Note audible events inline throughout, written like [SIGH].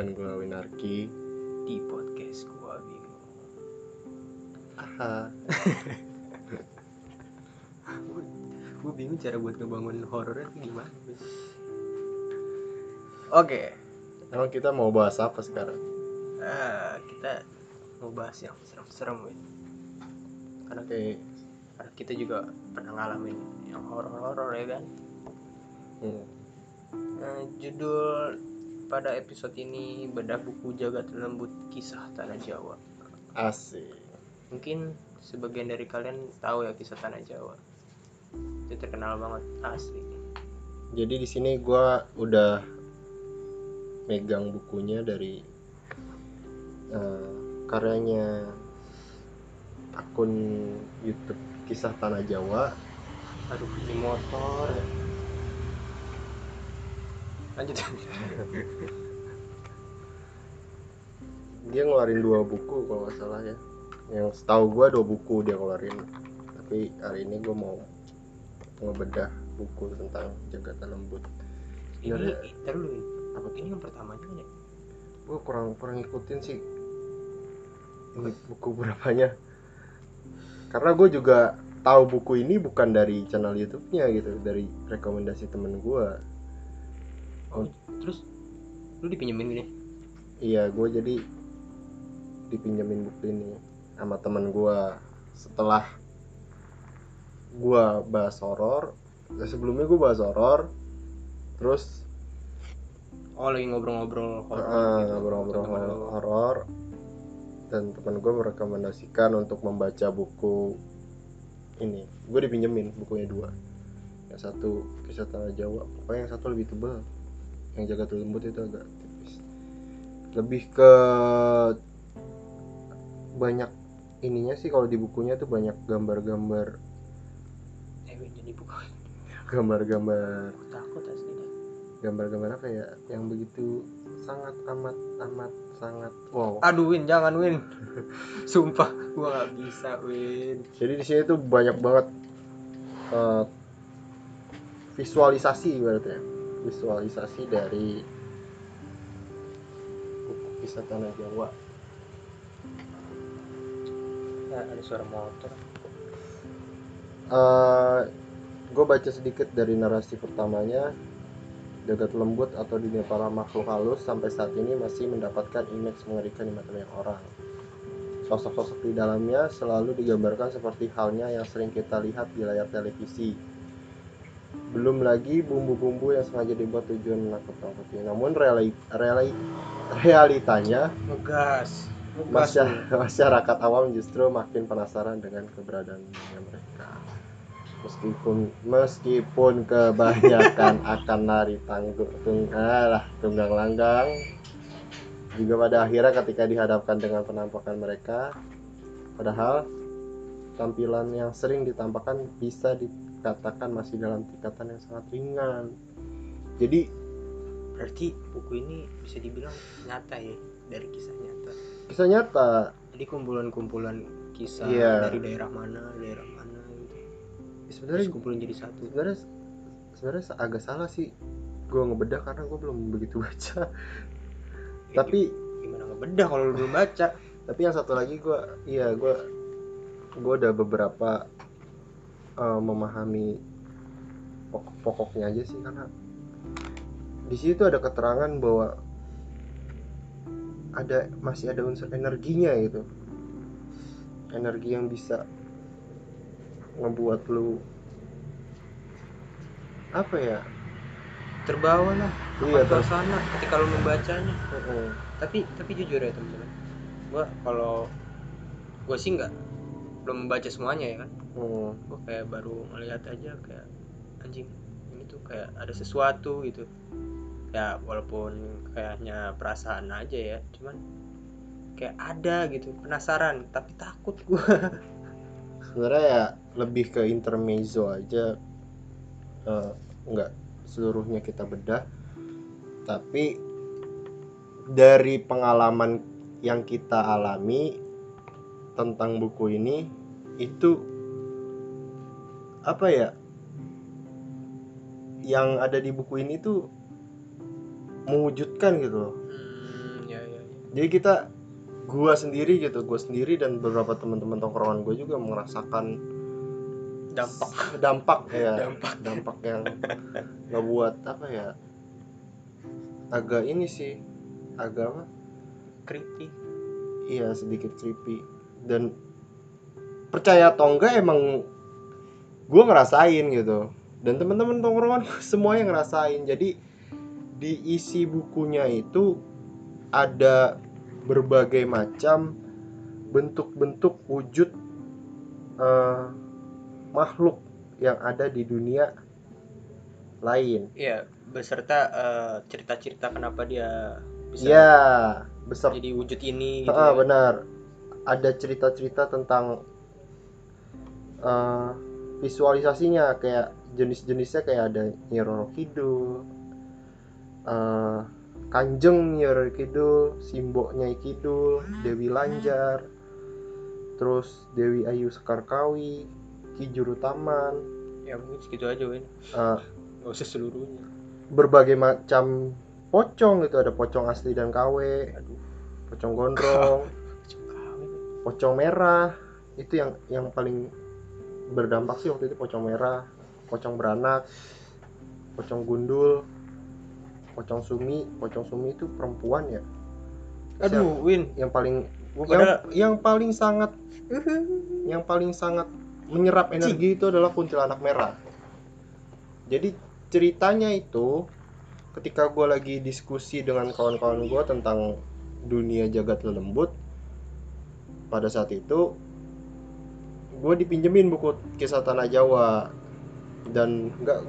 dan gue Winarki. Di podcast gue bingung. Aha. [LAUGHS] Gue, bingung cara buat ngebangun horornya tuh gimana oke. Emang kita mau bahas apa sekarang? Ah, kita mau bahas yang serem-serem karena oke. karena kita juga pernah ngalamin yang horor-horor ya kan? Hmm. Nah, judul pada episode ini bedah buku jagat lembut kisah tanah Jawa. asik Mungkin sebagian dari kalian tahu ya kisah tanah Jawa. Itu terkenal banget asli. jadi di sini gue udah megang bukunya dari eh, karyanya akun YouTube kisah tanah Jawa Aduh, ini motor. Lanjut. [LAUGHS] dia ngeluarin dua buku kalau nggak salah ya yang setahu gue dua buku dia keluarin tapi hari ini gue mau ngebedah buku tentang jagat lembut ini dulu. Win. apa Ini yang pertamanya ya? gue kurang kurang ngikutin sih ini buku berapanya karena gue juga tahu buku ini bukan dari channel YouTube-nya gitu dari rekomendasi temen gue Oh, terus lu dipinjemin gini? iya gue jadi dipinjemin buku ini sama temen gue setelah gue bahas horor eh, sebelumnya gue bahas horor terus Oh, lagi ngobrol-ngobrol horor Heeh, gitu. ngobrol-ngobrol horor. Dan teman gue merekomendasikan untuk membaca buku ini. Gue dipinjemin bukunya dua. Yang satu kisah tanah Jawa pokoknya yang satu lebih tebal yang jaga lembut itu agak tipis lebih ke banyak ininya sih kalau di bukunya tuh banyak gambar-gambar Eh, Win, jadi bukan. [LAUGHS] gambar-gambar gambar-gambar apa ya yang begitu sangat amat amat sangat wow Aduh Win, jangan Win. [LAUGHS] Sumpah, gua nggak bisa Win. Jadi di sini tuh banyak banget eh, visualisasi berarti ya. Visualisasi dari buku kisah tanah Jawa. Ya, ada suara motor. gue baca sedikit dari narasi pertamanya. Jagat lembut atau dunia para makhluk halus sampai saat ini masih mendapatkan image mengerikan di mata banyak orang. Sosok-sosok di dalamnya selalu digambarkan seperti halnya yang sering kita lihat di layar televisi. Belum lagi bumbu-bumbu yang sengaja dibuat tujuan menakut-nakuti. Namun reali, reali, realitanya Ngegas. Ngegas. masya- [LAUGHS] masyarakat awam justru makin penasaran dengan keberadaan mereka. Meskipun meskipun kebanyakan [LAUGHS] akan nari tanggung tung, alah, tunggang langgang juga pada akhirnya ketika dihadapkan dengan penampakan mereka padahal tampilan yang sering ditampakkan bisa dikatakan masih dalam tingkatan yang sangat ringan jadi Berarti buku ini bisa dibilang nyata ya dari kisah nyata. kisah nyata Jadi kumpulan-kumpulan kisah Iya. dari daerah mana, daerah mana gitu. sebenarnya Terus kumpulin jadi satu. sebenarnya sebenarnya agak salah sih gue ngebedah karena gue belum begitu baca Ya, tapi gimana ngebedah kalau lu belum baca? [LAUGHS] tapi yang satu lagi gue iya gue gue udah beberapa eh, memahami pokok-pokoknya aja sih karena di situ ada keterangan bahwa ada masih ada unsur energinya gitu energi yang bisa ngebuat lu apa ya Terbawa lah iya suasana ketika lu membacanya. Heeh. Tapi tapi jujur ya teman-teman. Gua kalau gua sih nggak belum membaca semuanya ya kan. Hmm. Gua kayak baru ngelihat aja kayak anjing ini tuh kayak ada sesuatu gitu. Ya walaupun kayaknya perasaan aja ya, cuman kayak ada gitu penasaran tapi takut gua [LAUGHS] sebenarnya ya lebih ke intermezzo aja nggak seluruhnya kita bedah tapi dari pengalaman yang kita alami tentang buku ini itu apa ya yang ada di buku ini tuh mewujudkan gitu loh. Hmm, ya ya ya. jadi kita gua sendiri gitu gua sendiri dan beberapa teman-teman tongkrongan gue juga merasakan dampak. dampak ya. Dampak. dampak yang ngebuat apa ya agak ini sih agak apa? Creepy. Iya sedikit creepy. Dan percaya atau enggak emang gue ngerasain gitu dan teman-teman tongkrongan [LAUGHS] semuanya ngerasain jadi di isi bukunya itu ada berbagai macam bentuk-bentuk wujud eh, makhluk yang ada di dunia lain Iya, beserta eh, cerita-cerita kenapa dia bisa ya besar jadi wujud ini gitu. Ah, ya. benar. Ada cerita-cerita tentang eh, visualisasinya kayak jenis-jenisnya kayak ada Nyi Roro Kidul, eh, Kanjeng Nyi Roro Kidul, Simbo Nyai Kidul, Dewi Lanjar, terus Dewi Ayu Sekarkawi, Ki Juru Taman, Ya mungkin segitu aja, Win. eh, Gak usah seluruhnya. berbagai macam pocong gitu ada pocong asli dan KW, Aduh, pocong gondrong. [LAUGHS] pocong merah itu yang yang paling berdampak sih waktu itu pocong merah pocong beranak pocong gundul pocong sumi pocong sumi itu perempuan ya? Aduh, Win. yang paling Gua yang, pada yang paling sangat yang paling sangat menyerap energi itu adalah kuntilanak merah. Jadi ceritanya itu ketika gue lagi diskusi dengan kawan-kawan gue tentang dunia jagat lelembut pada saat itu gue dipinjemin buku kisah tanah Jawa. Dan nggak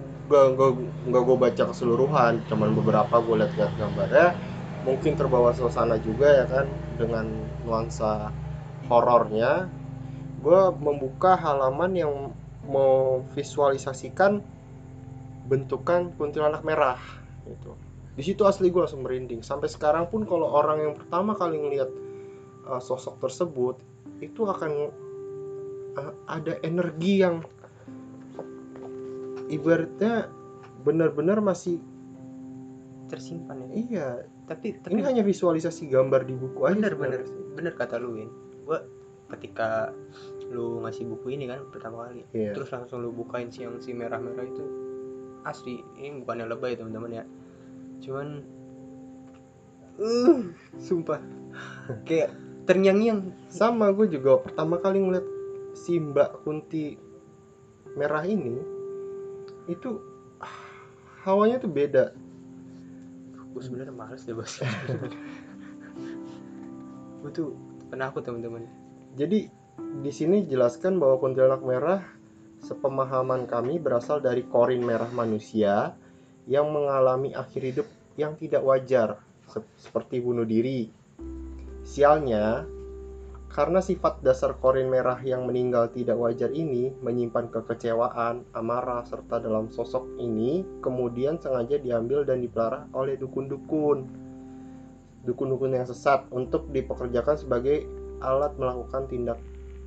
nggak gue baca keseluruhan cuman beberapa gue lihat-lihat gambarnya. Mungkin terbawa suasana juga ya kan dengan nuansa horornya. Gue membuka halaman yang mau visualisasikan bentukan kuntilanak merah gitu. Di situ asli gue langsung merinding. Sampai sekarang pun kalau orang yang pertama kali ngelihat uh, sosok tersebut itu akan uh, ada energi yang ibaratnya benar-benar masih tersimpan ya. iya. Tapi tapi ini hanya visualisasi gambar di buku aja bener bener bener kata lu, Win. Gua ketika lu ngasih buku ini kan pertama kali Iya. terus langsung lu bukain si yang si merah-merah itu. Asli ini bukannya lebay teman-teman ya. Cuman uh sumpah. [LAUGHS] Kayak terngiang-ngiang. Sama gue juga pertama kali ngeliat si Mbak Kunti merah ini itu ah, hawanya tuh beda. Gue sebenarnya males deh bos. [LAUGHS] Gue tuh penakut teman-teman. Jadi di sini jelaskan bahwa kuntilanak merah sepemahaman kami berasal dari korin merah manusia yang mengalami akhir hidup yang tidak wajar se- seperti bunuh diri. Sialnya, karena sifat dasar korin merah yang meninggal tidak wajar ini menyimpan kekecewaan, amarah, serta dalam sosok ini kemudian sengaja diambil dan dipelihara oleh dukun-dukun. Dukun-dukun yang sesat untuk dipekerjakan sebagai alat melakukan tindak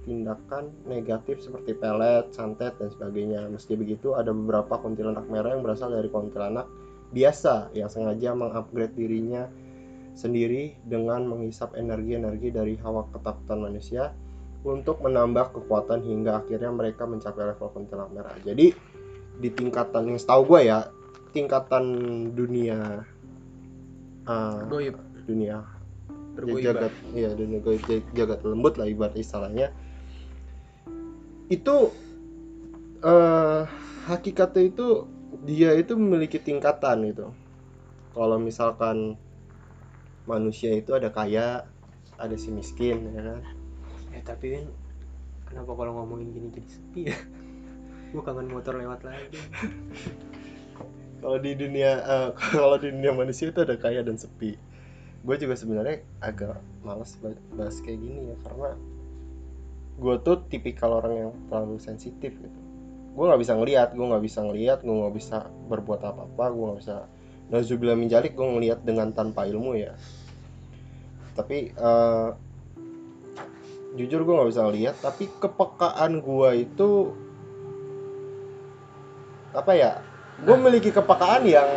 tindakan negatif seperti pelet, santet dan sebagainya. Meski begitu, ada beberapa kuntilanak merah yang berasal dari kuntilanak biasa yang sengaja mengupgrade dirinya sendiri dengan menghisap energi-energi dari hawa ketakutan manusia untuk menambah kekuatan hingga akhirnya mereka mencapai level kuntilanak merah. Jadi di tingkatan yang setahu gue ya, tingkatan dunia uh, goib. dunia jagat ya dunia goib jag- jagat lembut lah ibarat istilahnya. Itu eh hakikatnya itu dia itu memiliki tingkatan gitu. Kalau misalkan manusia itu ada kaya ada si miskin ya kan? Ya tapi kan kenapa kalau ngomongin gini jadi sepi ya? [LAUGHS] Gue kangen motor lewat lagi. [LAUGHS] Kalau di dunia eh, [LAUGHS] kalau di dunia manusia itu ada kaya dan sepi. Gue juga sebenarnya agak malas ba- bahas kayak gini ya karena gue tuh tipikal orang yang terlalu sensitif gitu. Gue nggak bisa ngelihat gue nggak bisa ngelihat gue nggak bisa berbuat apa apa gue nggak bisa Nazubillah minjalik gue ngelihat dengan tanpa ilmu ya. Tapi eh, jujur gue nggak bisa ngelihat tapi kepekaan gue itu apa ya? Gue memiliki kepekaan yang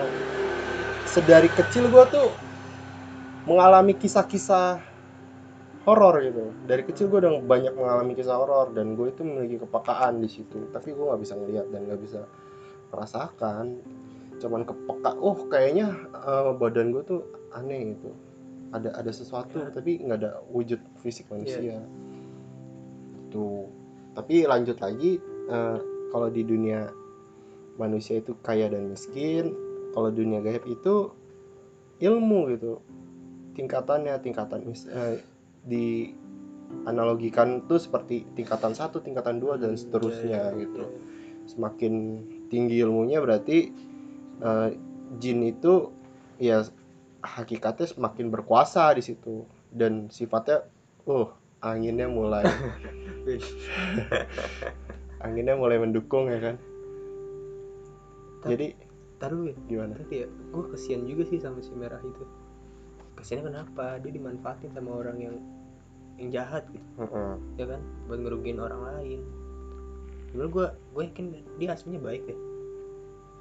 sedari kecil gue tuh mengalami kisah-kisah horor gitu. Dari kecil gue udah banyak mengalami kisah horor dan gue itu memiliki kepekaan di situ. Tapi gue nggak bisa ngeliat dan nggak bisa merasakan cuman kepeka oh kayaknya eh, badan gue tuh aneh gitu. Ada ada sesuatu Ya. tapi nggak ada wujud fisik manusia. Tuh tapi lanjut lagi eh, kalau di dunia manusia itu kaya dan miskin kalau dunia gaib itu ilmu gitu. Tingkatannya tingkatan mis eh, di analogikan tuh seperti tingkatan satu tingkatan dua dan seterusnya Iya, iya, gitu. iya. semakin tinggi ilmunya berarti eh, jin itu ya hakikatnya semakin berkuasa di situ dan sifatnya uh anginnya mulai [LAUGHS] anginnya mulai mendukung ya kan jadi Taruh ya, gimana tapi ya gue kesian juga sih sama si merah itu. Kesiannya kenapa? Dia dimanfaatin sama orang yang yang jahat gitu, Heeh. ya kan? Buat ngerugiin orang lain. Sebenernya gue gue yakin dia aslinya baik deh.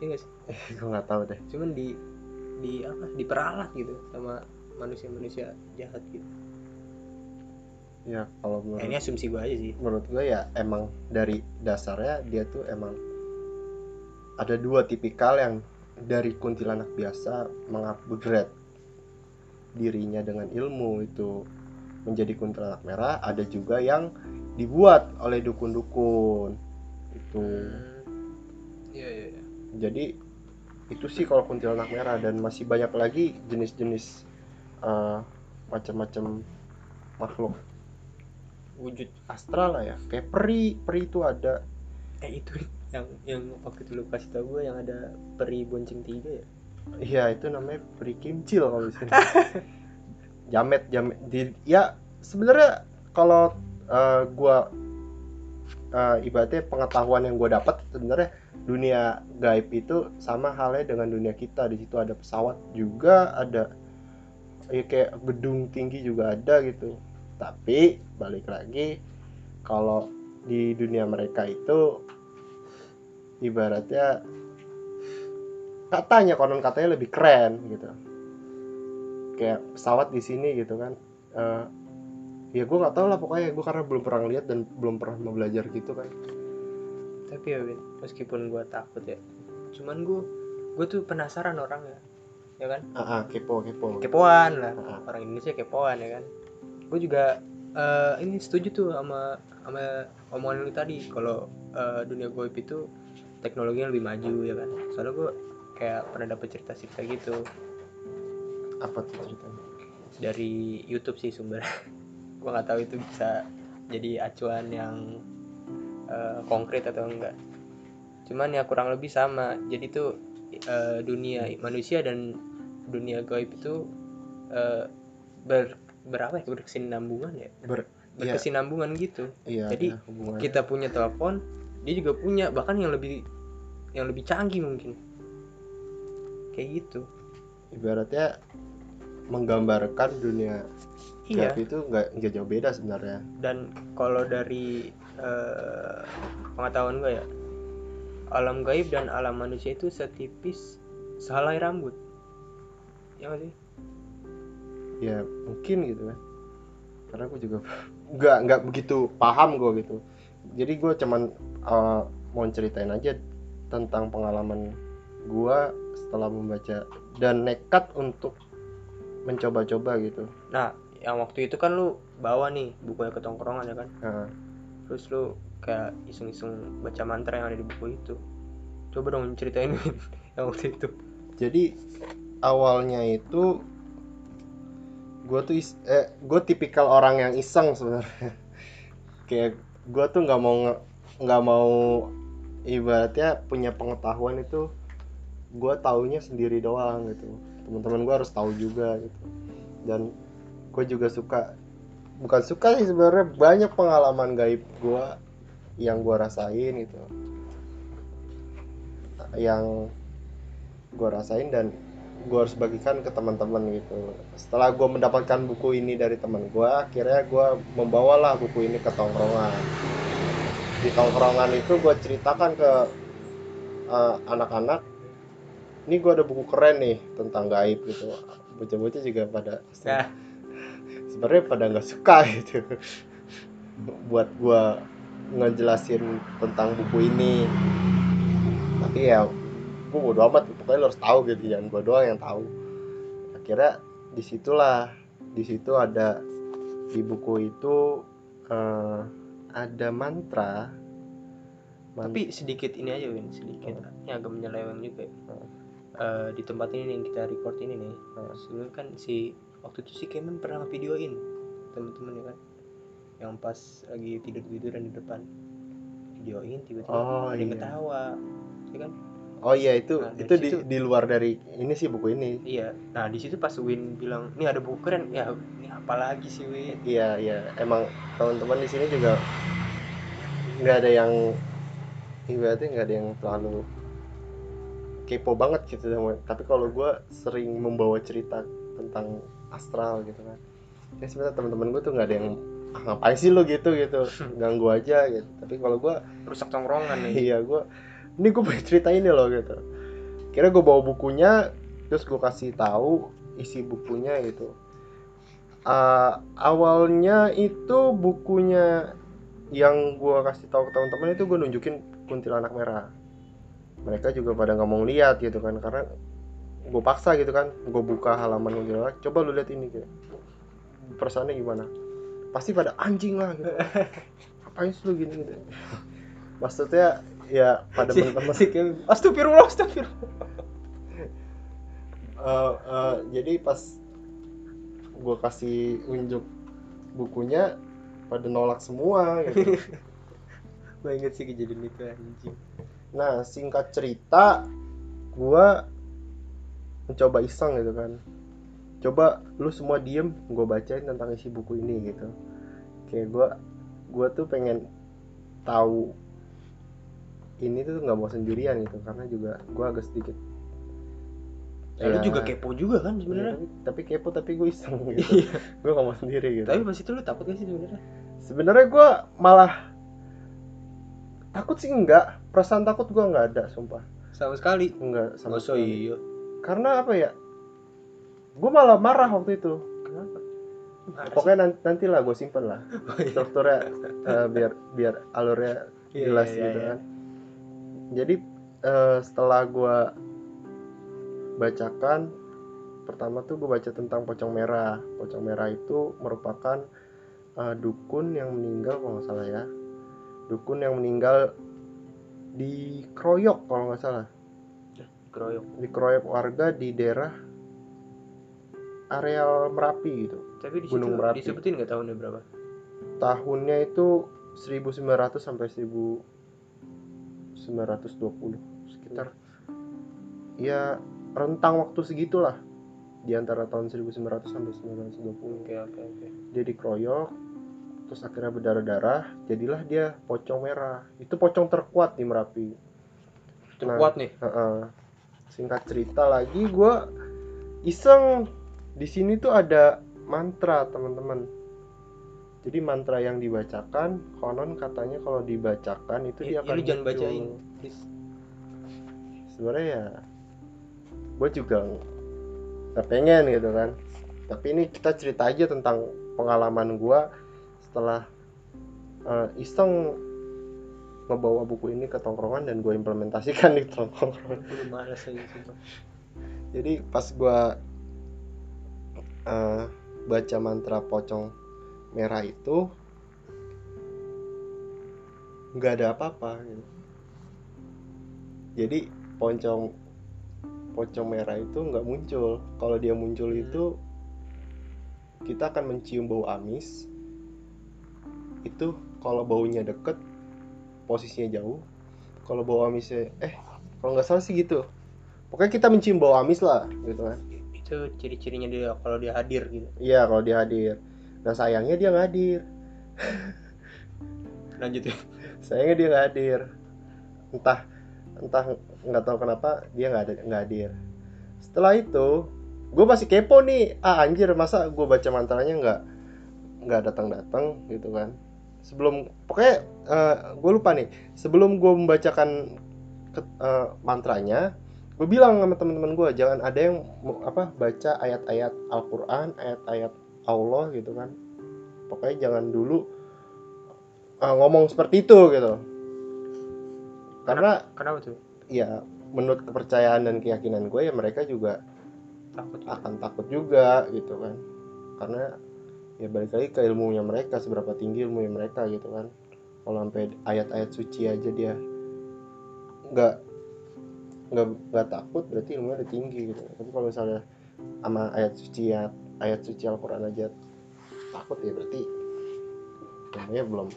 Iya gak sih? gue nggak tahu deh Cuman di di apa? Diperalat gitu sama manusia-manusia jahat gitu. ya kalau menurut ini asumsi gue aja sih. menurut gue ya emang dari dasarnya dia tuh emang ada dua tipikal yang dari kuntilanak biasa mengupgrade dirinya dengan ilmu itu menjadi kuntilanak merah ada juga yang dibuat oleh dukun-dukun itu iya. iya. Jadi itu sih kalau kuntilanak merah. Dan masih banyak lagi jenis-jenis eh, macam-macam makhluk. Wujud astral lah ya. Kayak peri. Peri itu ada. Eh itu yang yang waktu itu lu kasih tau gue yang ada peri bonceng tiga ya. iya itu namanya peri kimcil kalau di sini. [LAUGHS] Jamet jamet. Di ya sebenarnya kalau eh, gua eh, ibaratnya pengetahuan yang gue dapat sebenarnya dunia gaib itu sama halnya dengan dunia kita. Di situ ada pesawat juga ada. Ya kayak gedung tinggi juga ada gitu. Tapi balik lagi kalau di dunia mereka itu ibaratnya katanya konon katanya lebih keren gitu. Kayak pesawat di sini gitu kan. Eh, ya gue nggak tahu lah pokoknya gue karena belum pernah lihat dan belum pernah belajar gitu kan Tapi ya Win, meskipun gue takut ya, cuman gue gue tuh penasaran orang ya, ya kan? ah ah, kepo kepo Kepoan lah, Ah, ah. orang Indonesia kepoan ya kan? Gue juga eh, ini setuju tuh sama sama omongan lu tadi kalau eh, dunia goib itu teknologinya lebih maju ya kan? Soalnya gue kayak pernah dapet cerita-cerita gitu apa tuh ceritanya dari YouTube sih sumber. [LAUGHS] gue nggak tahu itu bisa jadi acuan yang eh, konkret atau enggak. Cuman ya kurang lebih sama. Jadi tuh eh, dunia manusia dan dunia gaib itu eh, ber berapa ya berkesinambungan ya? ber iya Berkesinambungan gitu. iya jadi hubungannya. Kita punya telepon, dia juga punya bahkan yang lebih yang lebih canggih mungkin. Kayak gitu. ibaratnya menggambarkan dunia Iya. gaib itu nggak nggak jauh beda sebenarnya. Dan kalau dari eh, pengetahuan gue ya alam gaib dan alam manusia itu setipis sehelai rambut. Ya nggak sih? Ya mungkin gitu kan. Karena gue juga [LAUGHS] nggak nggak begitu paham gue gitu. Jadi gue cuman eh, mau ceritain aja tentang pengalaman gue setelah membaca dan nekat untuk mencoba-coba gitu. Nah yang waktu itu kan lu bawa nih bukunya ke tongkrongan ya kan? Nah, terus lu kayak iseng-iseng baca mantra yang ada di buku itu. Coba dong ceritain [LAUGHS] yang waktu itu. Jadi awalnya itu gue tuh is- eh gue tipikal orang yang iseng sebenarnya. [LAUGHS] Kayak gue tuh nggak mau nggak mau ibaratnya punya pengetahuan itu gue taunya sendiri doang gitu. Teman-teman gue harus tahu juga gitu. Dan gue juga suka bukan suka sih sebenarnya banyak pengalaman gaib gue yang gue rasain gitu. Yang gue rasain dan gue harus bagikan ke teman-teman gitu. Setelah gue mendapatkan buku ini dari teman gue akhirnya gue membawalah buku ini ke tongkrongan. Di tongkrongan itu gue ceritakan ke eh, anak-anak ini gue ada buku keren nih tentang gaib gitu. Bocah-bocah juga pada Nah, sebenarnya pada nggak suka [LAUGHS] gitu. Buat gue ngejelasin tentang buku ini. Tapi ya gue bodo amat. Pokoknya lo harus tahu gitu jangan gue doang yang tahu. Akhirnya di situlah di situ ada di buku itu eh, ada mantra. Man- tapi sedikit ini aja Win. Sedikit ini agak menyeleweng juga. Hmm. Eh, di tempat ini yang kita record ini nih. Sebelumnya kan si waktu itu si Kemen pernah videoin temen-temen ya kan yang pas lagi tidur tiduran di depan. Videoin tiba-tiba Oh, ada yang iya. ketawa ya kan? Oh iya itu Nah, itu di, situ- di luar dari ini sih buku ini. Iya nah di situ pas Win bilang ini ada buku keren. Ya ini apa lagi sih Win? Iya iya emang teman-teman di sini juga nggak ada yang ibaratnya nggak ada yang terlalu kepo banget gitu sama tapi kalau gue sering membawa cerita tentang astral gitu kan. Ya sebenarnya teman-teman gue tuh nggak ada yang ah, ngapain sih lo gitu gitu. [LAUGHS] Ganggu aja gitu. Tapi kalau gue rusak tongkrongan nih. Iya gue ini gue pengen cerita ini loh gitu. Kira gue bawa bukunya terus gue kasih tahu isi bukunya gitu. Ah, awalnya itu bukunya yang gue kasih tahu ke teman-teman itu gue nunjukin kuntilanak merah. Mereka juga pada nggak mau lihat gitu kan. Karena gue paksa gitu kan gue buka halaman kuntilanak coba lu lihat ini gitu. Perasaannya gimana? Pasti pada anjing lah gitu. [LAUGHS] Ngapain sih lu gini gitu. Maksudnya ya pada si, teman-teman si Kemen astagfirullah astagfirullah. Eh, jadi pas gue kasih unjuk bukunya pada nolak semua gitu. [LAUGHS] gue inget sih kejadian itu anjing. Nah singkat cerita gue mencoba iseng gitu kan. Coba lu semua diem gue bacain tentang isi buku ini gitu. Kayak gue gue tuh pengen tahu ini tuh nggak mau sendirian gitu karena juga gue agak sedikit Ya, lu juga kepo juga kan Iya, sebenarnya tapi, tapi kepo tapi gue iseng gitu. [LAUGHS] Iya. gue gak mau sendiri gitu. Tapi pas itu lu takut gak sih sebenarnya? Sebenarnya gue malah takut sih enggak perasaan takut gue nggak ada sumpah. Sama sekali. Enggak sama Masa sekali. iya karena apa ya? Gue malah marah waktu itu. Kenapa? Marah pokoknya nanti, nanti lah gue simpen lah? Oh, iya. strukturnya eh, biar biar alurnya Iya, jelas iya, gitu iya. kan. Jadi eh, setelah gue bacakan pertama tuh gue baca tentang pocong merah. Pocong merah itu merupakan eh, dukun yang meninggal kalau nggak salah ya. Dukun yang meninggal di Kroyok kalau nggak salah Keroyok. dikeroyok warga di daerah areal Merapi gitu. Tapi di situ Gunung Merapi. disebutin nggak tahunnya berapa? Tahunnya itu 1900 sampai 1920 sekitar ya rentang waktu segitulah. Di antara tahun 1900 sampai 1920 oke oke oke. Dia dikeroyok terus akhirnya berdarah-darah jadilah dia pocong merah. Itu pocong terkuat di Merapi. Nah, kuat nih Heeh. Singkat cerita lagi gue iseng. Di sini tuh ada mantra teman-teman. Jadi mantra yang dibacakan konon katanya kalau dibacakan itu I- dia ya akan lu jangan bacain please. sebenarnya ya gue juga nggak pengen gitu kan. Tapi ini kita cerita aja tentang pengalaman gue setelah eh, iseng ngebawa buku ini ke tongkrongan dan gue implementasikan di tongkrongan jadi pas gua eh, baca mantra pocong merah itu nggak ada apa-apa gitu. jadi pocong pocong merah itu nggak muncul kalau dia muncul Hmm. itu kita akan mencium bau amis itu kalau baunya deket posisinya jauh kalau bau amisnya eh kalau nggak salah sih gitu. Pokoknya kita mencium bau amis lah gitu kan. Itu ciri-cirinya dia kalau dia hadir gitu. Iya kalau dia hadir. Nah sayangnya dia nggak hadir. [LAUGHS] Lanjut ya. Sayangnya dia nggak hadir. Entah entah nggak tahu kenapa dia nggak ada nggak hadir. Setelah itu gue masih kepo nih. Ah anjir masa gue baca mantranya nggak nggak datang datang gitu kan sebelum pokoknya gue lupa nih. Sebelum gue membacakan ke- eh, mantranya gue bilang sama teman-teman gue jangan ada yang apa baca ayat-ayat Al-Quran ayat-ayat Allah gitu kan. Pokoknya jangan dulu uh, ngomong seperti itu gitu. Karena kenapa? Tuh? ya menurut kepercayaan dan keyakinan gue ya mereka juga takut akan takut juga gitu kan. Karena ya balik lagi ke ilmunya mereka seberapa tinggi ilmunya mereka gitu kan. Kalau sampai ayat-ayat suci aja dia nggak nggak nggak takut berarti ilmunya udah tinggi gitu. Tapi kalau misalnya sama ayat suci ya ayat suci Al-Quran aja takut ya berarti ilmunya belum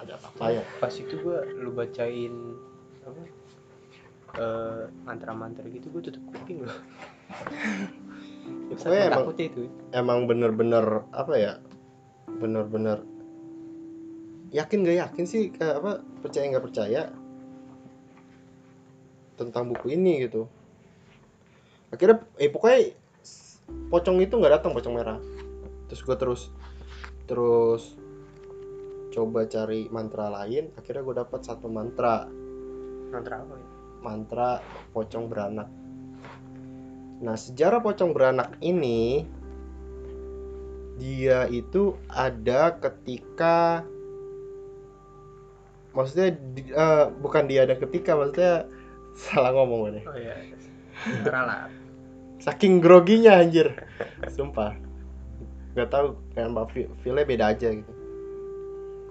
ada apa-apa ya. Pas itu gua lu bacain apa eh, mantra-mantra gitu gua tutup kuping loh [LAUGHS] pokoknya emang- itu. emang bener-bener apa ya? Bener-bener yakin gak yakin sih kayak apa percaya nggak percaya tentang buku ini gitu. Akhirnya eh pokoknya pocong itu nggak datang pocong merah. Terus gue terus terus coba cari mantra lain akhirnya gue dapat satu mantra. Mantra apa ya? Mantra pocong beranak. Nah, sejarah pocong beranak ini dia itu ada ketika maksudnya di- eh, bukan dia ada ketika maksudnya [LAUGHS] salah ngomong gue oh iya ralat Saking groginya anjir. Sumpah. Gak tahu kayak Mbak Fi- File beda aja gitu.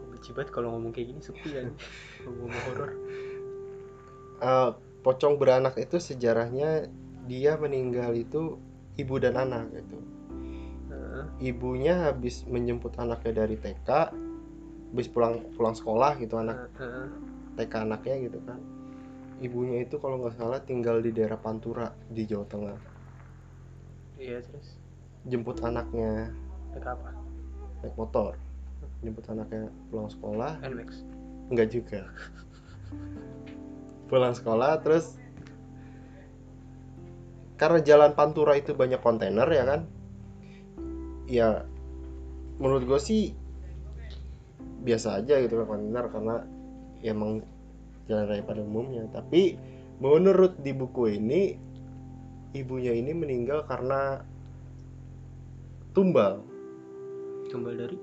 Benci banget kalau ngomong kayak gini sepi kan kalau ngomong horor Eh, pocong beranak itu sejarahnya dia meninggal itu ibu dan anak gitu. Heeh. ibunya habis menjemput anaknya dari TK habis pulang pulang sekolah gitu anak Heeh. TK anaknya gitu kan. Ibunya itu kalau nggak salah tinggal di daerah Pantura di Jawa Tengah. Iya terus? Jemput anaknya. Naik apa? Naik motor. Jemput anaknya pulang sekolah. Nmax enggak juga. Pulang sekolah terus karena jalan Pantura itu banyak kontainer ya kan? Ya menurut gue sih biasa aja gitu kan kontainer karena ya emang jalan raya pada umumnya. Tapi menurut di buku ini ibunya ini meninggal karena tumbal. Tumbal dari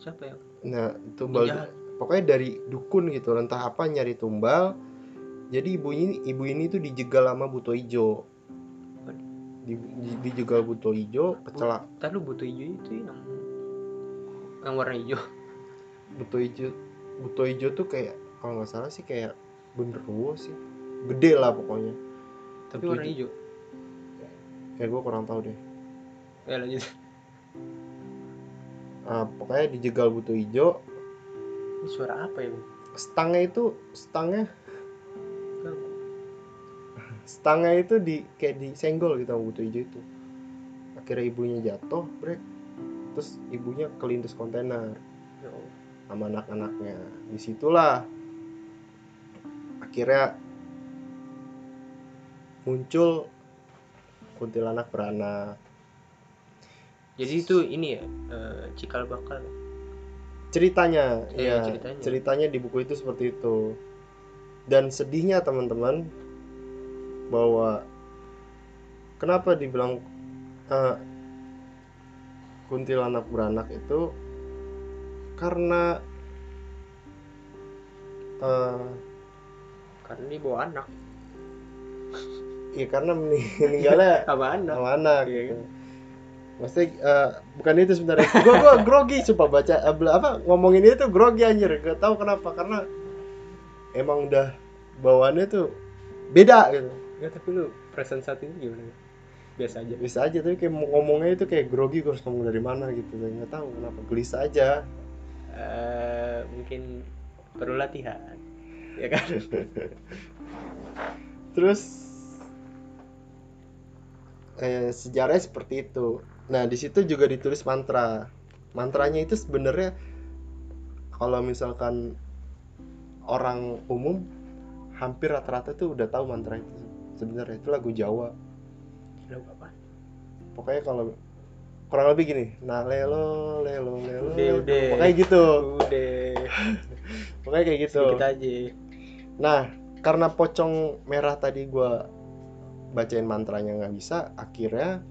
siapa yang nah tumbal Penjahat. pokoknya dari dukun gitu entah apa nyari tumbal. Jadi ibu ini ibu ini tuh dijegal sama buto ijo di, di- dijegal buto ijo kecelak Ntar lu butuh hijau itu yang yang warna hijau. Buto ijo buto ijo tuh kayak kalau nggak salah sih kayak genderuwo sih. Gede lah pokoknya. Tapi Butuh warna hijau. kayak gue kurang tahu deh. Ya lanjut. Ah, pokoknya dijegal buto ijo ini suara apa ya stangnya itu stangnya. Stangnya itu di kayak disenggol gitu sama buto ijo itu. Akhirnya ibunya jatuh brek. Terus ibunya kelindes kontainer. Ya sama anak-anaknya. Di situlah akhirnya muncul kuntilanak beranak. Jadi itu ini ya eh, cikal bakal ceritanya Iya, ya ceritanya. ceritanya di buku itu seperti itu. Dan sedihnya teman-teman bahwa kenapa dibilang eh, kuntilanak beranak itu karena eh, karena dia bawa anak [LAUGHS] ya karena mening- meninggalnya [LAUGHS] sama anak sama anak Iya, gitu. Maksudnya eh, bukan itu sebenarnya. gua gua grogi sumpah baca bela- apa ngomongin itu grogi anjir. Gak tahu kenapa karena emang udah bawaannya tuh beda gitu. Tapi lu perasaan saat ini gimana biasa aja Bisa aja tapi kayak ngomongnya itu kayak grogi gua harus ngomong dari mana gitu. Nggak tahu kenapa gelisah aja. Eh, mungkin perlu latihan ya kan [LAUGHS] Terus eh, sejarahnya seperti itu. Nah di situ juga ditulis mantra. Mantranya itu sebenarnya kalau misalkan orang umum hampir rata-rata tuh udah tahu mantra itu. Sebenarnya itu lagu Jawa. Lu apa Pokoknya kalau kurang lebih gini, nah lelo lelo lelo. Udah, udah. Pokoknya gitu. udah [LAUGHS] Pokoknya kayak gitu. sedikit aja Nah, karena pocong merah tadi gua bacain mantranya nggak bisa akhirnya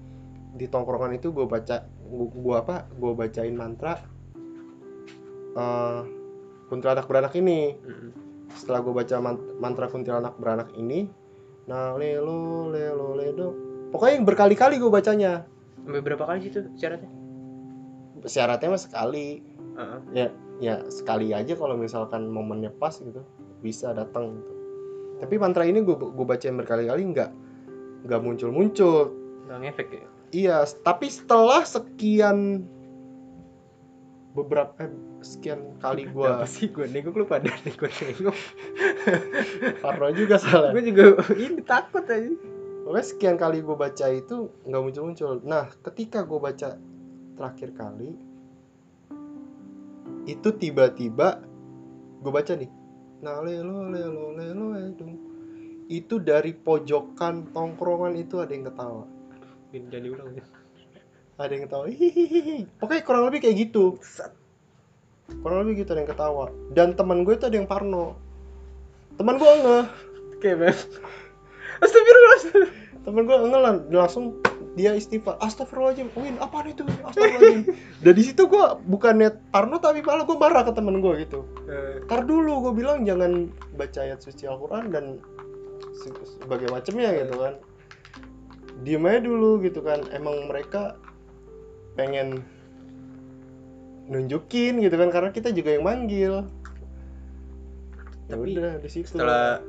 di tongkrongan itu gue baca gua apa gue bacain mantra eh kuntilanak beranak ini setelah gue baca man- mantra kuntilanak beranak ini nah lelo lelo ledo pokoknya yang berkali-kali gue bacanya. Sampai berapa kali sih tuh syaratnya? Syaratnya mah sekali. Heeh. ya ya sekali aja kalau misalkan momennya pas gitu bisa datang gitu. Tapi mantra ini gue gue bacain berkali-kali nggak nggak muncul-muncul. Nggak ngefek ya? Iya tapi setelah sekian beberapa eh, sekian kali gue sih gue nengok lu pada nengok nengok [LAUGHS] parno juga salah gue juga [LAUGHS] ini takut aja Pokoknya sekian kali gue baca itu nggak muncul-muncul. Nah, ketika gue baca terakhir kali, itu tiba-tiba gue baca nih. Nah, lelo lelo lelo edung. Itu dari pojokan tongkrongan itu ada yang ketawa. Bin, jangan diulang ya Ada yang ketawa. Hihihi. Pokoknya kurang lebih kayak gitu. Kurang lebih gitu ada yang ketawa. Dan teman gue itu ada yang parno. Teman gue ngeh. kayak bang astagfirullah temen gue engelan langsung dia istighfar astagfirullahaladzim Win apaan itu astagfirullahaladzim dari situ gue bukannya parno tapi malah gue marah ke temen gue gitu Eh, tar dulu gue bilang jangan baca ayat suci Al-Quran dan se- sebagai macamnya gitu kan diem aja dulu gitu kan emang mereka pengen nunjukin gitu kan karena kita juga yang manggil. Ya Tapi udah di situ. setelah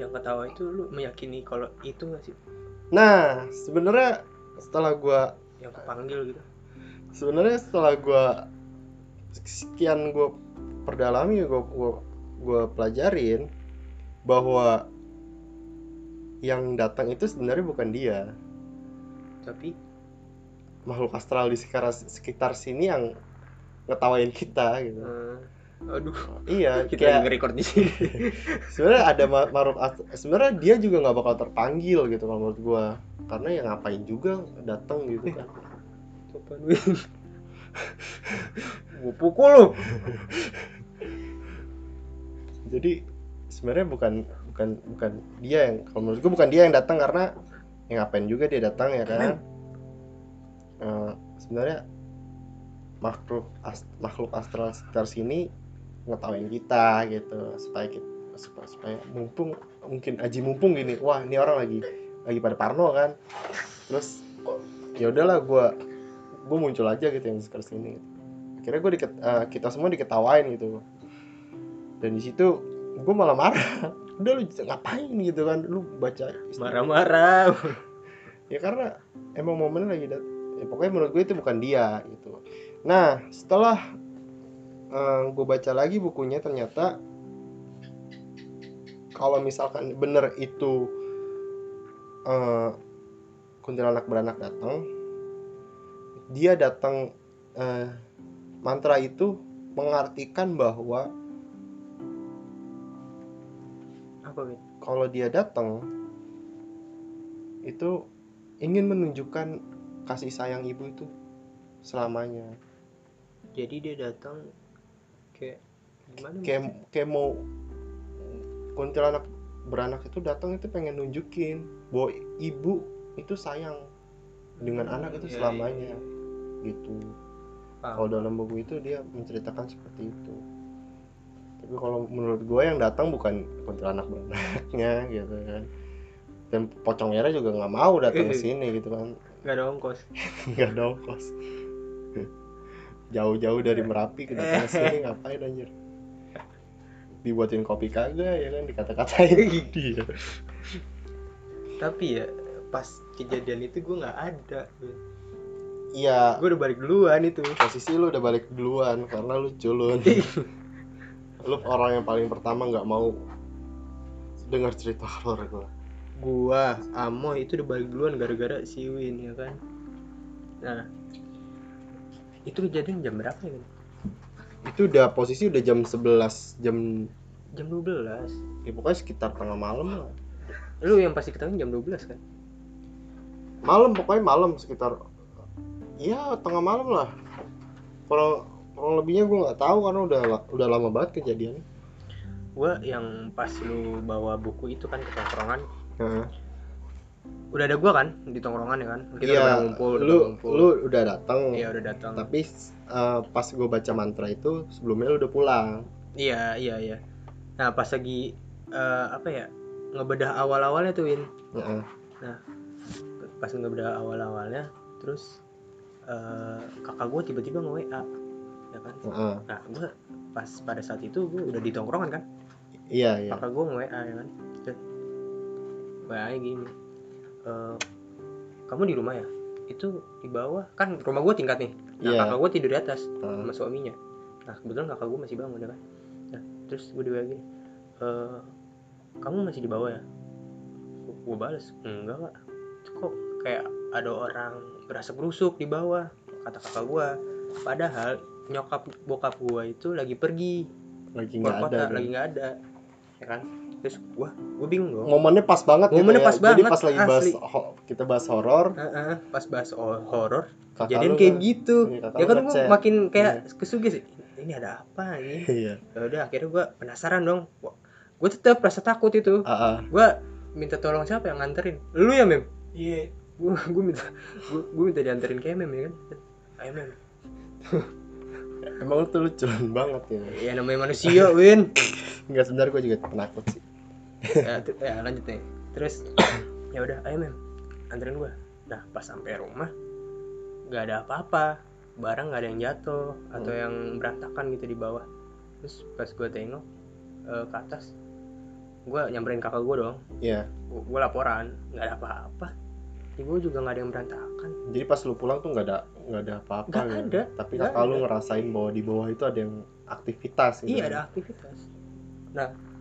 yang ketawa itu lu meyakini kalau itu nggak sih? Nah sebenarnya setelah gue yang kepanggil gitu. Sebenarnya setelah gue sekian gue perdalami gue gue gue pelajarin bahwa yang datang itu sebenarnya bukan dia. Tapi makhluk astral di sekitar sekitar sini yang ngetawain kita gitu. Eh, aduh. Iya [LAUGHS] kita kayak nge-record di sini. [LAUGHS] Sebenarnya ada ma- makhluk ast- sebenarnya dia juga nggak bakal terpanggil gitu kalau menurut gue karena ya ngapain juga datang gitu kan. [LAUGHS] Apaan, Win? Gua pukul lu. Jadi sebenarnya bukan bukan bukan dia yang kalau menurut gue bukan dia yang datang karena ya ngapain juga dia datang ya kan Eh, sebenarnya makhluk as- makhluk astral sekitar sini ngetawain kita gitu supaya kita supaya, supaya mumpung mungkin aji mumpung gini wah ini orang lagi lagi pada parno kan. Terus ya udahlah gue gue muncul aja gitu yang sekitar sini. Akhirnya gue diket, eh, kita semua diketawain gitu. Dan di situ gue malah marah. [LAUGHS] Udah lu ngapain gitu kan lu baca marah-marah. [LAUGHS] Ya karena emang momennya lagi dat ya pokoknya menurut gue itu bukan dia gitu. Nah setelah gue baca lagi bukunya ternyata kalau misalkan bener itu eh, kuntilanak beranak datang dia datang eh, mantra itu mengartikan bahwa apa kalau dia datang itu ingin menunjukkan kasih sayang ibu itu selamanya. Jadi dia datang kayak gimana kayak kayak mau kuntilanak beranak itu datang itu pengen nunjukin bahwa ibu itu sayang dengan anak itu Iya, selamanya iya, gitu. Paham. kalau dalam buku itu dia menceritakan seperti itu. Tapi kalau menurut gue yang datang bukan kuntilanak beranaknya gitu kan. Dan pocong era juga nggak mau datang ke sini gitu kan nggak ada ongkos. [LAUGHS] Nggak ada ongkos. Jauh-jauh dari merapi ke datang [LAUGHS] sini ngapain anjir? Dibuatin kopi kagak ya kan? Dikata-katain. Dia [LAUGHS] tapi ya pas kejadian itu gue nggak ada. Iya. Gue udah balik duluan itu. Posisi lu udah balik duluan karena lu culun. Lu orang yang paling pertama nggak mau dengar cerita horor gua gua Amo itu udah balik duluan gara-gara si Win ya kan? Nah itu kejadian jam berapa ya itu udah posisi udah jam 11 jam jam 12 ya pokoknya sekitar tengah malam lah. Lu yang pasti ketahuan jam 12 kan? Malam pokoknya malam sekitar ya tengah malam lah. Kurang kurang lebihnya gue nggak tahu karena udah udah lama banget kejadian gua yang pas lu bawa buku itu kan ke tongkrongan Heeh. udah ada gua kan di tongkrongan ya kan? Kita udah iya pada ngumpul udah lu ngumpul. lu udah datang iya udah datang tapi eh, pas gue baca mantra itu sebelumnya lu udah pulang. Iya iya iya. Nah pas lagi eh, apa ya ngebedah awal-awalnya tuh Win. Heeh. pas ngebedah awal-awalnya terus eh, kakak gua tiba-tiba nge WA ya kan? Heeh. nah gua pas pada saat itu gua udah di tongkrongan kan? Iya iya. Kakak gue nge-WA ya kan Nya gini. "Eh, kamu di rumah ya? Itu di bawah. Kan rumah gue tingkat nih. Nah Iya. kakak gue tidur di atas Heeh. sama suaminya. Nah kebetulan kakak gue masih bangun ya kan? Nah terus gue di gini "Eh, kamu masih di bawah ya? Gue balas enggak pak kok kayak ada orang berasa berusuk di bawah kata kakak gue padahal nyokap bokap gue itu lagi pergi lagi keluar nggak kota ada lagi nggak ada ya kan? Terus gua gua bingung dong. Momennya pas banget Momennya gitu ya. pas jadi banget, pas lagi bahas asli. ho- kita bahas horor. Heeh, pas bahas ho- horor kejadian lu kayak nge- gitu. Iya, ya kan gua makin kayak kesugis ini ada apa ini? [LAUGHS] Iya. Ya udah akhirnya gua penasaran dong. Gua tetap rasa takut itu. Ah, ah. gua minta tolong siapa yang nganterin? Lu ya mem? Iya. Gua gua minta gua, gua minta dianterin ke mem ya kan? Ayo mem. Emang lu tuh lucuan banget ya. Ya namanya manusia win [LAUGHS] Enggak sebenarnya gue juga penakut sih. Ya, ya lanjut nih. Terus ya udah ayo mem anterin gua. Nah pas sampai rumah nggak ada apa-apa. Barang nggak ada yang jatuh atau yang berantakan gitu di bawah. Terus pas gua tengok eh, ke atas gua nyamperin kakak gua dong. Iya. Gua, gua laporan nggak ada apa-apa. Di gua juga nggak ada yang berantakan. Jadi pas lu pulang tuh nggak ada nggak ada apa-apa Nggak gitu. ada, tapi nggak kakak lu ngerasain bahwa di bawah itu ada yang aktivitas gitu iya ada aktivitas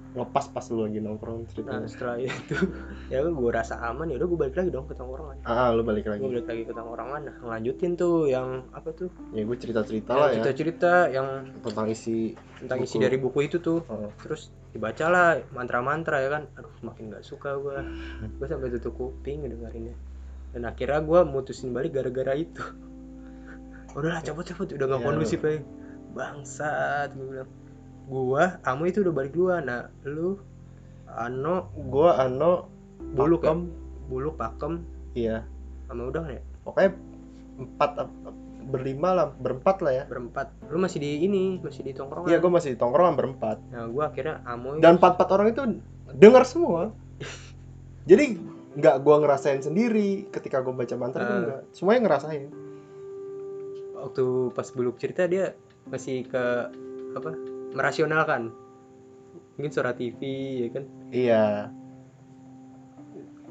ngepas pas lu lagi nongkrong nah ceritanya setelah itu [LAUGHS] ya gua rasa aman ya udah gua balik lagi dong ke tongkrongan ah lu balik lagi. Balik lagi ke tongkrongan nah ngelanjutin tuh yang apa tuh? Ya gue cerita cerita lah ya. cerita-cerita yang tentang isi tentang isi Buku. dari buku itu tuh. Oh. terus dibacalah mantra-mantra ya kan. Aduh makin nggak suka gua. [LAUGHS] Gua sampai tutup kuping ngedengerinnya. Dan akhirnya gua mutusin balik gara-gara itu. [LAUGHS] Udahlah cabut-cabut. Udah nggak Ya, kondusif lagi. Bangsat gua bilang gua kamu itu udah balik duluan. Nah lu ano gue ano buluk ya? pakem. Buluk pakem. Iya. Sama udang ya? Pokoknya empat berlima lah berempat lah ya. Berempat. Lu masih di ini masih di tongkrongan. Iya gue masih di tongkrongan berempat. Nah gua akhirnya amoy. Dan empat empat orang itu dengar semua. [LAUGHS] Jadi nggak gue ngerasain sendiri ketika gue baca mantra itu Ah. enggak semuanya ngerasain. Waktu pas buluk cerita dia masih ke apa merasionalkan. Mungkin suara TV ya kan? Iya.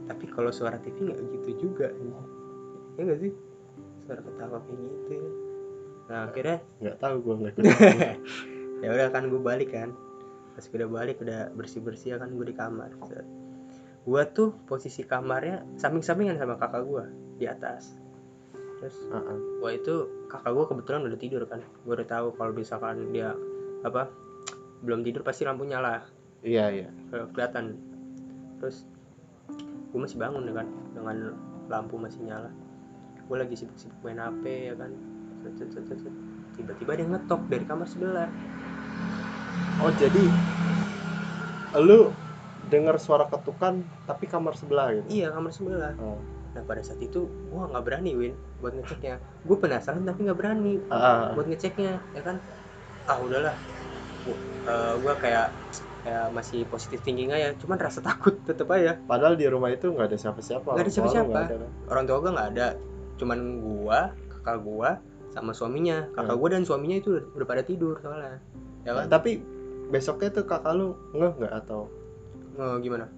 Tapi kalau suara TV nggak gitu juga ya. Nggak sih? Suara ketawa kayak gitu. Ya nah akhirnya nggak tahu gue nggak [LAUGHS] ya udah kan gue balik kan. Pas gue udah balik udah bersih bersih kan gue di kamar. Gue tuh posisi kamarnya samping sampingan sama kakak gue di atas. Terus Ah, ah. Wah itu kakak gue kebetulan udah tidur kan. Gue udah tahu kalau misalkan dia apa belum tidur pasti lampu nyala. Iya iya. Ke- kelihatan. Terus gue masih bangun ya kan dengan lampu masih nyala. Gue lagi sibuk-sibuk main HP ya kan. Tiba-tiba dia ngetok dari kamar sebelah. Oh jadi lu dengar suara ketukan tapi kamar sebelah gitu? Iya kamar sebelah. Oh. nah pada saat itu gue nggak berani win buat ngeceknya. Gue penasaran tapi nggak berani ah. buat ngeceknya ya kan ah udahlah. Gue kayak kayak masih positif thinking aja. Cuman rasa [LAUGHS] takut tetep aja. Padahal di rumah itu nggak ada siapa-siapa Nggak ada siapa-siapa. nggak kan? orang tua gue nggak ada. Cuman gua kakak gua sama suaminya. Kakak Hmm. gua dan suaminya itu udah, udah pada tidur soalnya. Ya kan? Tapi besoknya tuh kakak lu ngeh nggak atau? Eh, gimana?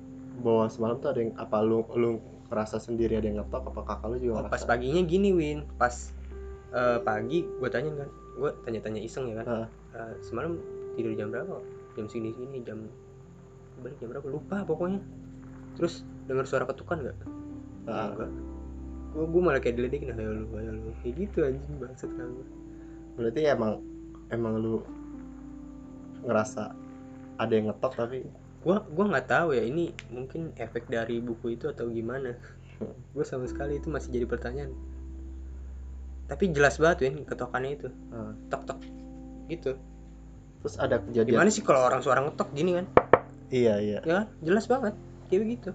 Bahwa semalam tuh ada yang apa lu lu ngerasa sendiri ada yang ngetok? Apa kakak lu juga oh, pas paginya gini win. Pas eh, pagi gue tanya kan. Gue tanya-tanya iseng ya kan. Heeh. Eh, semalam tidur jam berapa? Jam segini sini jam balik jam berapa? Lupa pokoknya. Terus dengar suara ketukan nggak? Heeh. enggak gue gue malah kayak diledekin ayo lu ayo lu. Kayak gitu anjing bangsat kan gue berarti emang emang lu ngerasa ada yang ngetok tapi? Gua gua nggak tahu ya ini mungkin efek dari buku itu atau gimana. [LAUGHS] Gue sama sekali itu masih jadi pertanyaan. Tapi jelas banget Win ketokannya itu. Eh, tok tok gitu. Terus ada kejadian gimana sih kalau orang suara ngetok gini kan? Iya iya. Ya kan? jelas banget. Kayak begitu.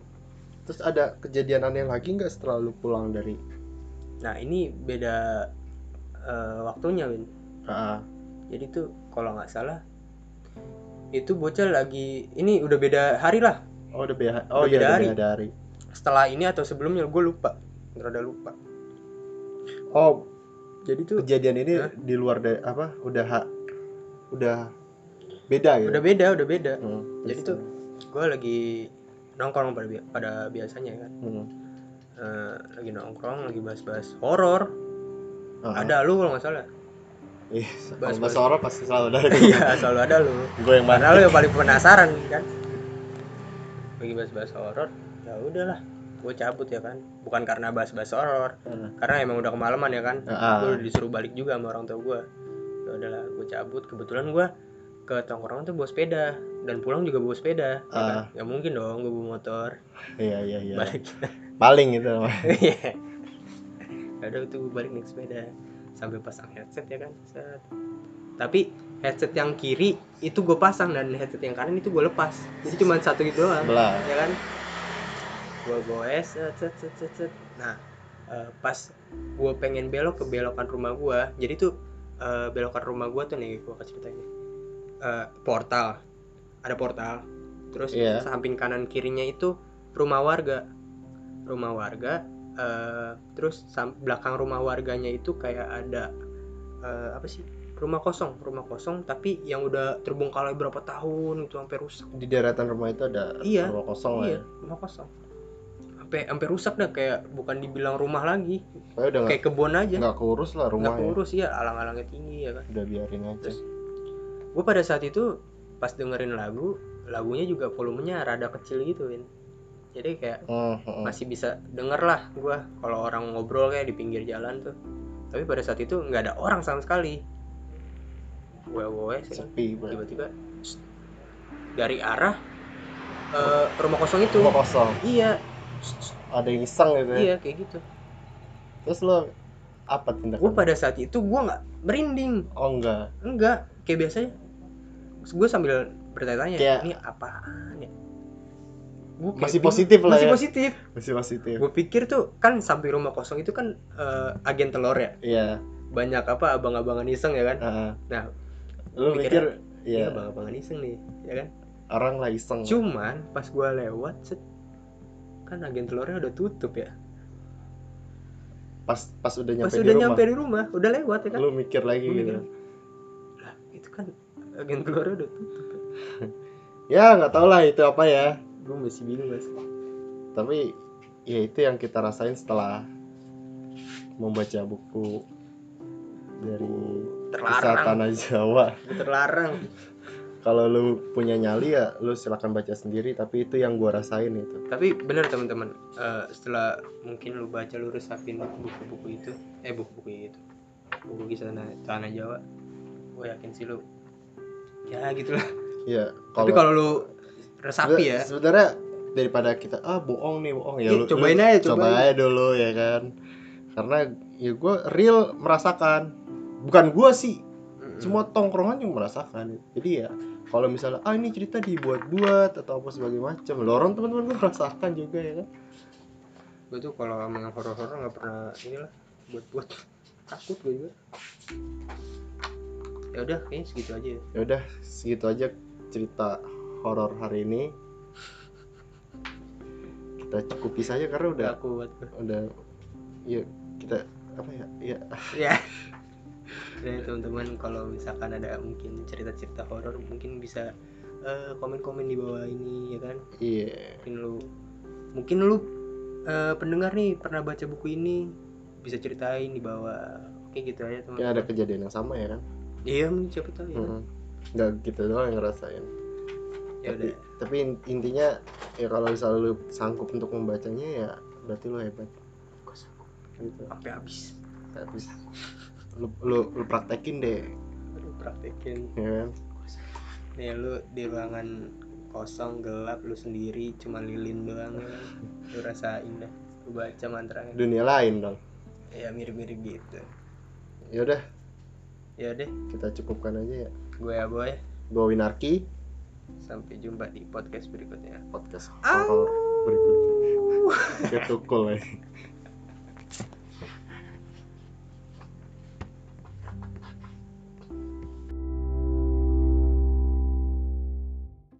Terus ada kejadian aneh lagi nggak setelah lu pulang dari nah ini beda eh, waktunya Win. Ah jadi tuh kalau nggak salah itu bocah lagi ini udah beda hari lah. Oh udah beda oh Udah iya beda hari. beda hari. Setelah ini atau sebelumnya gue lupa. Rada lupa. Oh. Jadi tuh kejadian ini Hah? di luar dari apa? Udah ha- udah beda gitu. Udah beda udah beda. Hmm, Jadi tuh gue lagi nongkrong pada, bi- pada biasanya kan. Hmm. Eh, lagi nongkrong lagi bahas-bahas horor. Ah, ada lu kalau nggak salah? Ih, Bahas- bahasa orang pasti selalu ada. [LAUGHS] Iya selalu ada lu. Gue yang mana lu yang paling penasaran kan. Lagi bahas-bahas horor ya udahlah. Gue cabut ya kan. Bukan karena bahas-bahas horor. Karena emang udah kemalaman ya kan. Ah, gue disuruh balik juga sama orang tua gue ya udahlah gue cabut. Kebetulan gue ke tongkrongan tuh bawa sepeda dan pulang juga bawa sepeda. Ya kan? Ah. nggak mungkin dong gue bawa motor. Iya iya iya. Balik. Paling gitu. [LAUGHS] Iya. ya udah tuh balik naik sepeda. Sambil pasang headset ya kan? Set. tapi headset yang kiri itu gue pasang dan headset yang kanan itu gue lepas. Jadi cuma satu gitu doang ya kan? Gue goes set set set set, nah eh, pas gue pengen belok ke belokan rumah gue jadi tuh eh, belokan rumah gue tuh nih gue kasih ceritain nih Eh, portal. Ada portal. Terus Iya. samping kanan kirinya itu rumah warga. Rumah warga eh, terus sam- belakang rumah warganya itu kayak ada eh, apa sih? Rumah kosong rumah kosong tapi yang udah terbengkalai berapa tahun itu sampai rusak. Di daratan rumah itu ada Iya, rumah kosong iya ya? rumah kosong sampai sampai rusak dah kayak bukan dibilang rumah lagi. Pokoknya udah nggak kayak kebun aja. nggak kurus lah nggak rumahnya kurus ya alang-alangnya tinggi ya kan. Udah biarin aja. Terus, gue pada saat itu pas dengerin lagu lagunya juga volumenya rada kecil gitu Win. Jadi kayak Hmm, hmm. masih bisa denger lah gue kalau orang ngobrol kayak di pinggir jalan tuh. Tapi pada saat itu nggak ada orang sama sekali. Gue gue sepi tiba-tiba dari arah eh, rumah kosong itu. Rumah kosong. Iya ada yang iseng gitu ya. Iya kayak gitu. Terus lo apa gue tindakan pada saat itu gue nggak merinding. Oh enggak. Enggak kayak biasanya. Gue sambil bertanya-tanya Kayak- ini apaan ya? Gua Masih positif lah masih ya. positif. Masih positif. Gue pikir tuh kan samping rumah kosong itu kan eh, agen telur ya? Iya. Banyak apa abang-abangan iseng ya kan? Ah. Nah, lo iya iya. abang-abangan iseng nih ya kan? Orang lah iseng. Cuman pas gue lewat set, kan agen telurnya udah tutup ya? Pas pas udah nyampe pas di udah rumah. nyampe di rumah udah lewat ya kan? Lo mikir lagi Gua gitu. mikir, lah itu kan agen telurnya udah tutup ya. [LAUGHS] ya nggak tau lah itu apa ya. Gue masih bingung mas. Tapi ya itu yang kita rasain setelah membaca buku dari kisah terlarang tanah Jawa. Terlarang kalau lu punya nyali ya lu silakan baca sendiri tapi itu yang gua rasain itu. Tapi benar teman-teman eh, setelah mungkin lu baca lu resapin buku-buku itu eh buku-buku itu buku kisah tanah, tanah Jawa gue yakin sih lu ya gitulah ya tapi kalau lu resapi ya. sebenarnya daripada kita ah bohong nih bohong. Ya Ih, lu cobain lu aja, coba aja dulu ya kan? Karena ya gua real merasakan. Bukan gua sih semua tongkrongan yang merasakan. Jadi ya kalau misalnya ah ini cerita dibuat-buat atau apa sebagai macam lorong teman-teman gue merasakan juga ya kan? Gue tuh kalau sama yang horor-horor nggak pernah inilah buat buat [LAUGHS] takut gue juga. Ya udah kayaknya segitu aja ya. ya udah segitu aja cerita horor hari ini. Kita cukupi saja karena udah gue udah ya kita apa ya? Ya. Ya [LAUGHS] dan teman-teman kalau misalkan ada mungkin cerita-cerita horor mungkin bisa eh, komen-komen di bawah ini ya kan? Iya. Mungkin lu mungkin lu eh, pendengar nih pernah baca buku ini bisa ceritain di bawah. Oke gitu aja mungkin teman ada kejadian yang sama ya kan? Iya mungkin siapa tahu ya kan? Mm-mm. nggak gitu doang yang ngerasain. Ya tapi, udah. tapi in- intinya ya kalau misalnya lu sanggup untuk membacanya ya berarti lu hebat. Gua sanggup. Gitu. Sampai habis. Habis lu, lu lu praktekin deh. Aduh praktekin. Ya kan? Nih lu di ruangan kosong gelap lu sendiri cuma lilin doang. Ya lu rasain dah lu baca mantranya. Dunia lain dong. Ya mirip-mirip gitu. Ya udah. Ya deh kita cukupkan aja ya. Gue ya. Boy gue Winarki. Sampai jumpa di podcast berikutnya. Podcast Au. horor berikutnya ketukul ya